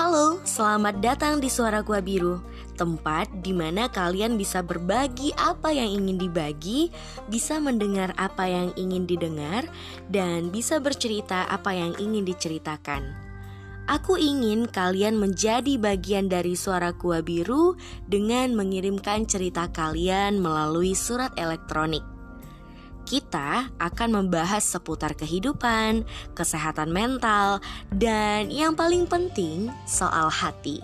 Halo, selamat datang di Suara Gua Biru Tempat di mana kalian bisa berbagi apa yang ingin dibagi Bisa mendengar apa yang ingin didengar Dan bisa bercerita apa yang ingin diceritakan. Aku ingin kalian menjadi bagian dari Suara Gua Biru Dengan mengirimkan cerita kalian melalui surat elektronik kita akan membahas seputar kehidupan, kesehatan mental, dan yang paling penting soal hati.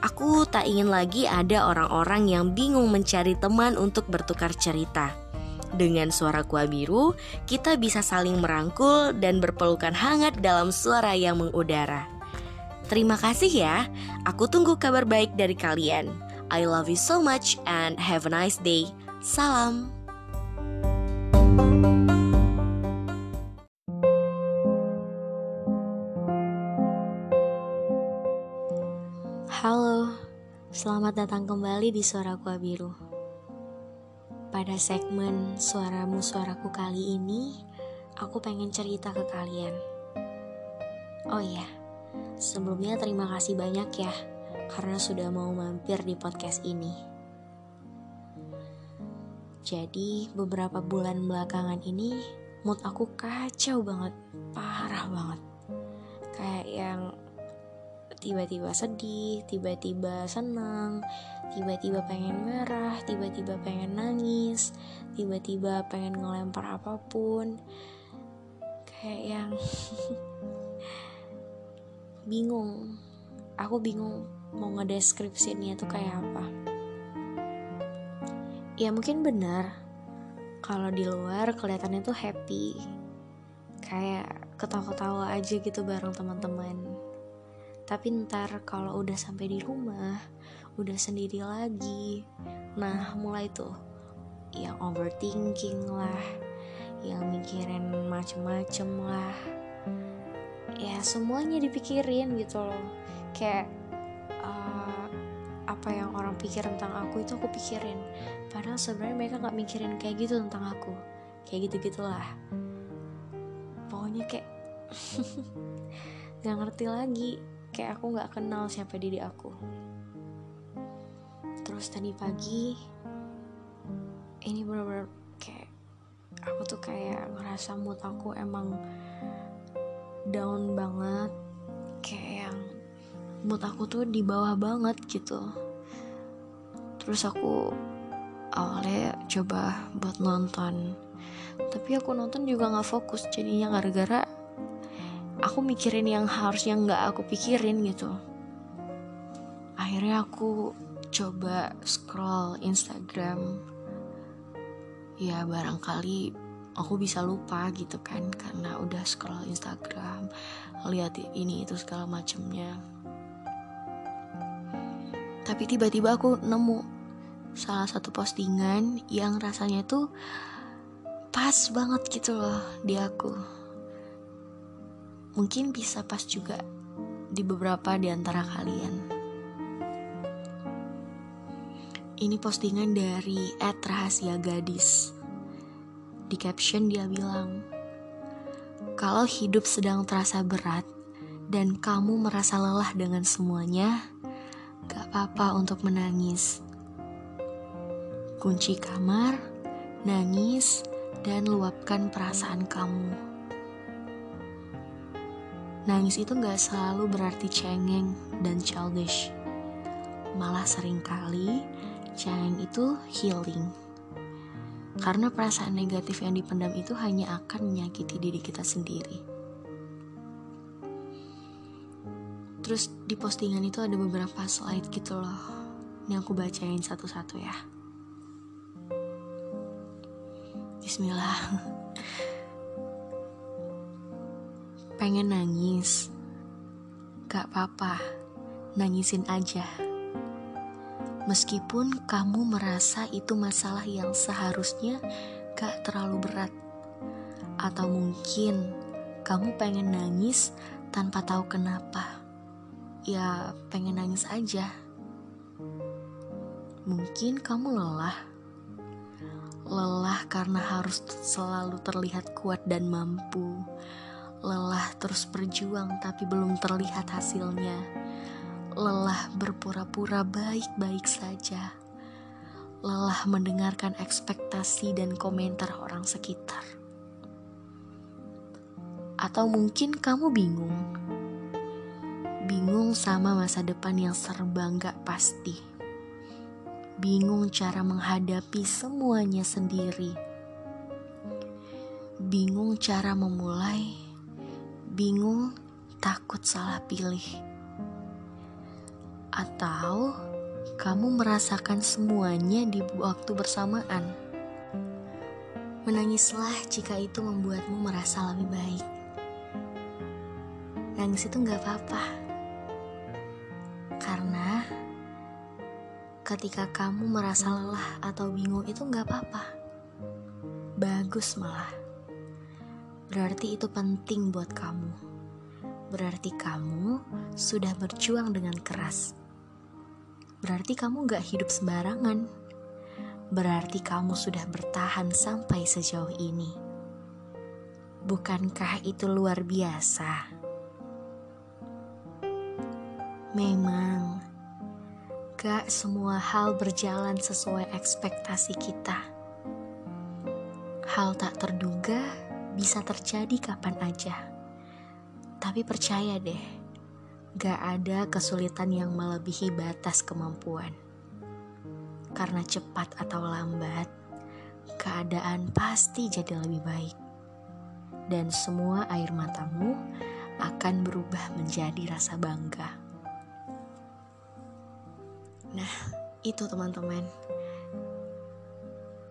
Aku tak ingin lagi ada orang-orang yang bingung mencari teman untuk bertukar cerita. Dengan suara kuah biru, kita bisa saling merangkul dan berpelukan hangat dalam suara yang mengudara. Terima kasih ya, aku tunggu kabar baik dari kalian. I love you so much and have a nice day. Salam. Halo, selamat datang kembali di Suara Gua Biru. Pada segmen Suaramu Suaraku kali ini, aku pengen cerita ke kalian. Oh iya, sebelumnya terima kasih banyak ya karena sudah mau mampir di podcast ini. Jadi, beberapa bulan belakangan ini mood aku kacau banget, parah banget. Kayak yang tiba-tiba sedih, tiba-tiba senang, tiba-tiba pengen merah, tiba-tiba pengen nangis, tiba-tiba pengen ngelempar apa pun. Kayak yang bingung. Aku bingung mau ngedeskripsinya tuh kayak apa. Ya mungkin benar. Kalau di luar kelihatannya tuh happy. Kayak ketawa-ketawa aja gitu bareng teman-teman. Tapi ntar kalau udah sampai di rumah, udah sendiri lagi, nah mulai tuh yang overthinking lah, yang mikirin macem-macem lah, ya semuanya dipikirin gitu loh, kayak uh, apa yang orang pikir tentang aku itu aku pikirin, padahal sebenarnya mereka nggak mikirin kayak gitu tentang aku, kayak gitu gitulah, pokoknya kayak nggak ngerti lagi. Kayak aku nggak kenal siapa diri aku. Terus tadi pagi ini bener-bener kayak aku tuh kayak ngerasa mood aku emang down banget. Kayak yang mood aku tuh di bawah banget gitu terus aku awalnya coba buat nonton. Tapi aku nonton juga nggak fokus jadinya gara-gara aku mikirin yang harusnya nggak aku pikirin gitu. Akhirnya aku coba scroll Instagram. Ya barangkali aku bisa lupa gitu kan karena udah scroll Instagram lihat ini itu segala macamnya tapi tiba-tiba aku nemu salah satu postingan yang rasanya tuh pas banget gitu loh di aku mungkin bisa pas juga di beberapa di antara kalian. Ini postingan dari @rahasia gadis. Di caption dia bilang, "Kalau hidup sedang terasa berat dan kamu merasa lelah dengan semuanya, apa-apa untuk menangis. Kunci kamar, nangis, dan luapkan perasaan kamu." Nangis itu gak selalu berarti cengeng dan childish. Malah sering kali cengeng itu healing. Karena perasaan negatif yang dipendam itu hanya akan menyakiti diri kita sendiri. Terus di postingan itu ada beberapa slide gitu loh. Ini aku bacain satu-satu ya. Bismillah. Pengen nangis? Gak apa-apa, nangisin aja. Meskipun kamu merasa itu masalah yang seharusnya gak terlalu berat, atau mungkin kamu pengen nangis tanpa tahu kenapa, ya pengen nangis aja. Mungkin kamu lelah, lelah karena harus selalu terlihat kuat dan mampu. Lelah terus berjuang tapi belum terlihat hasilnya, lelah berpura-pura baik-baik saja, lelah mendengarkan ekspektasi dan komentar orang sekitar. Atau mungkin kamu bingung, bingung sama masa depan yang serba nggak pasti, bingung cara menghadapi semuanya sendiri. Bingung cara memulai, bingung takut salah pilih, atau kamu merasakan semuanya di waktu bersamaan. Menangislah jika itu membuatmu merasa lebih baik. Nangis itu gak apa-apa, ketika kamu merasa lelah atau bingung itu gak apa-apa, bagus malah berarti itu penting buat kamu. Berarti kamu sudah berjuang dengan keras. Berarti kamu gak hidup sembarangan. Berarti kamu sudah bertahan sampai sejauh ini. Bukankah itu luar biasa? Memang, gak semua hal berjalan sesuai ekspektasi kita. Hal tak terduga bisa terjadi kapan aja. Tapi percaya deh, gak ada kesulitan yang melebihi batas kemampuan. Karena cepat atau lambat, keadaan pasti jadi lebih baik. Dan semua air matamu akan berubah menjadi rasa bangga. Nah, itu teman-teman.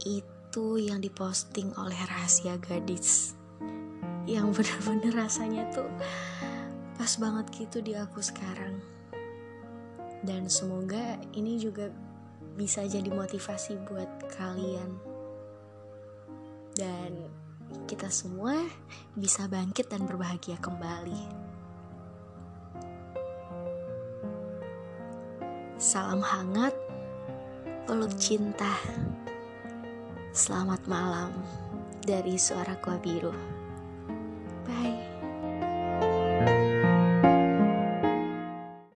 Itu yang diposting oleh rahasia gadis yang bener-bener rasanya tuh pas banget gitu di aku sekarang dan semoga ini juga bisa jadi motivasi buat kalian dan kita semua bisa bangkit dan berbahagia kembali. Salam hangat, peluk cinta. Selamat malam dari Suara Gua Biru.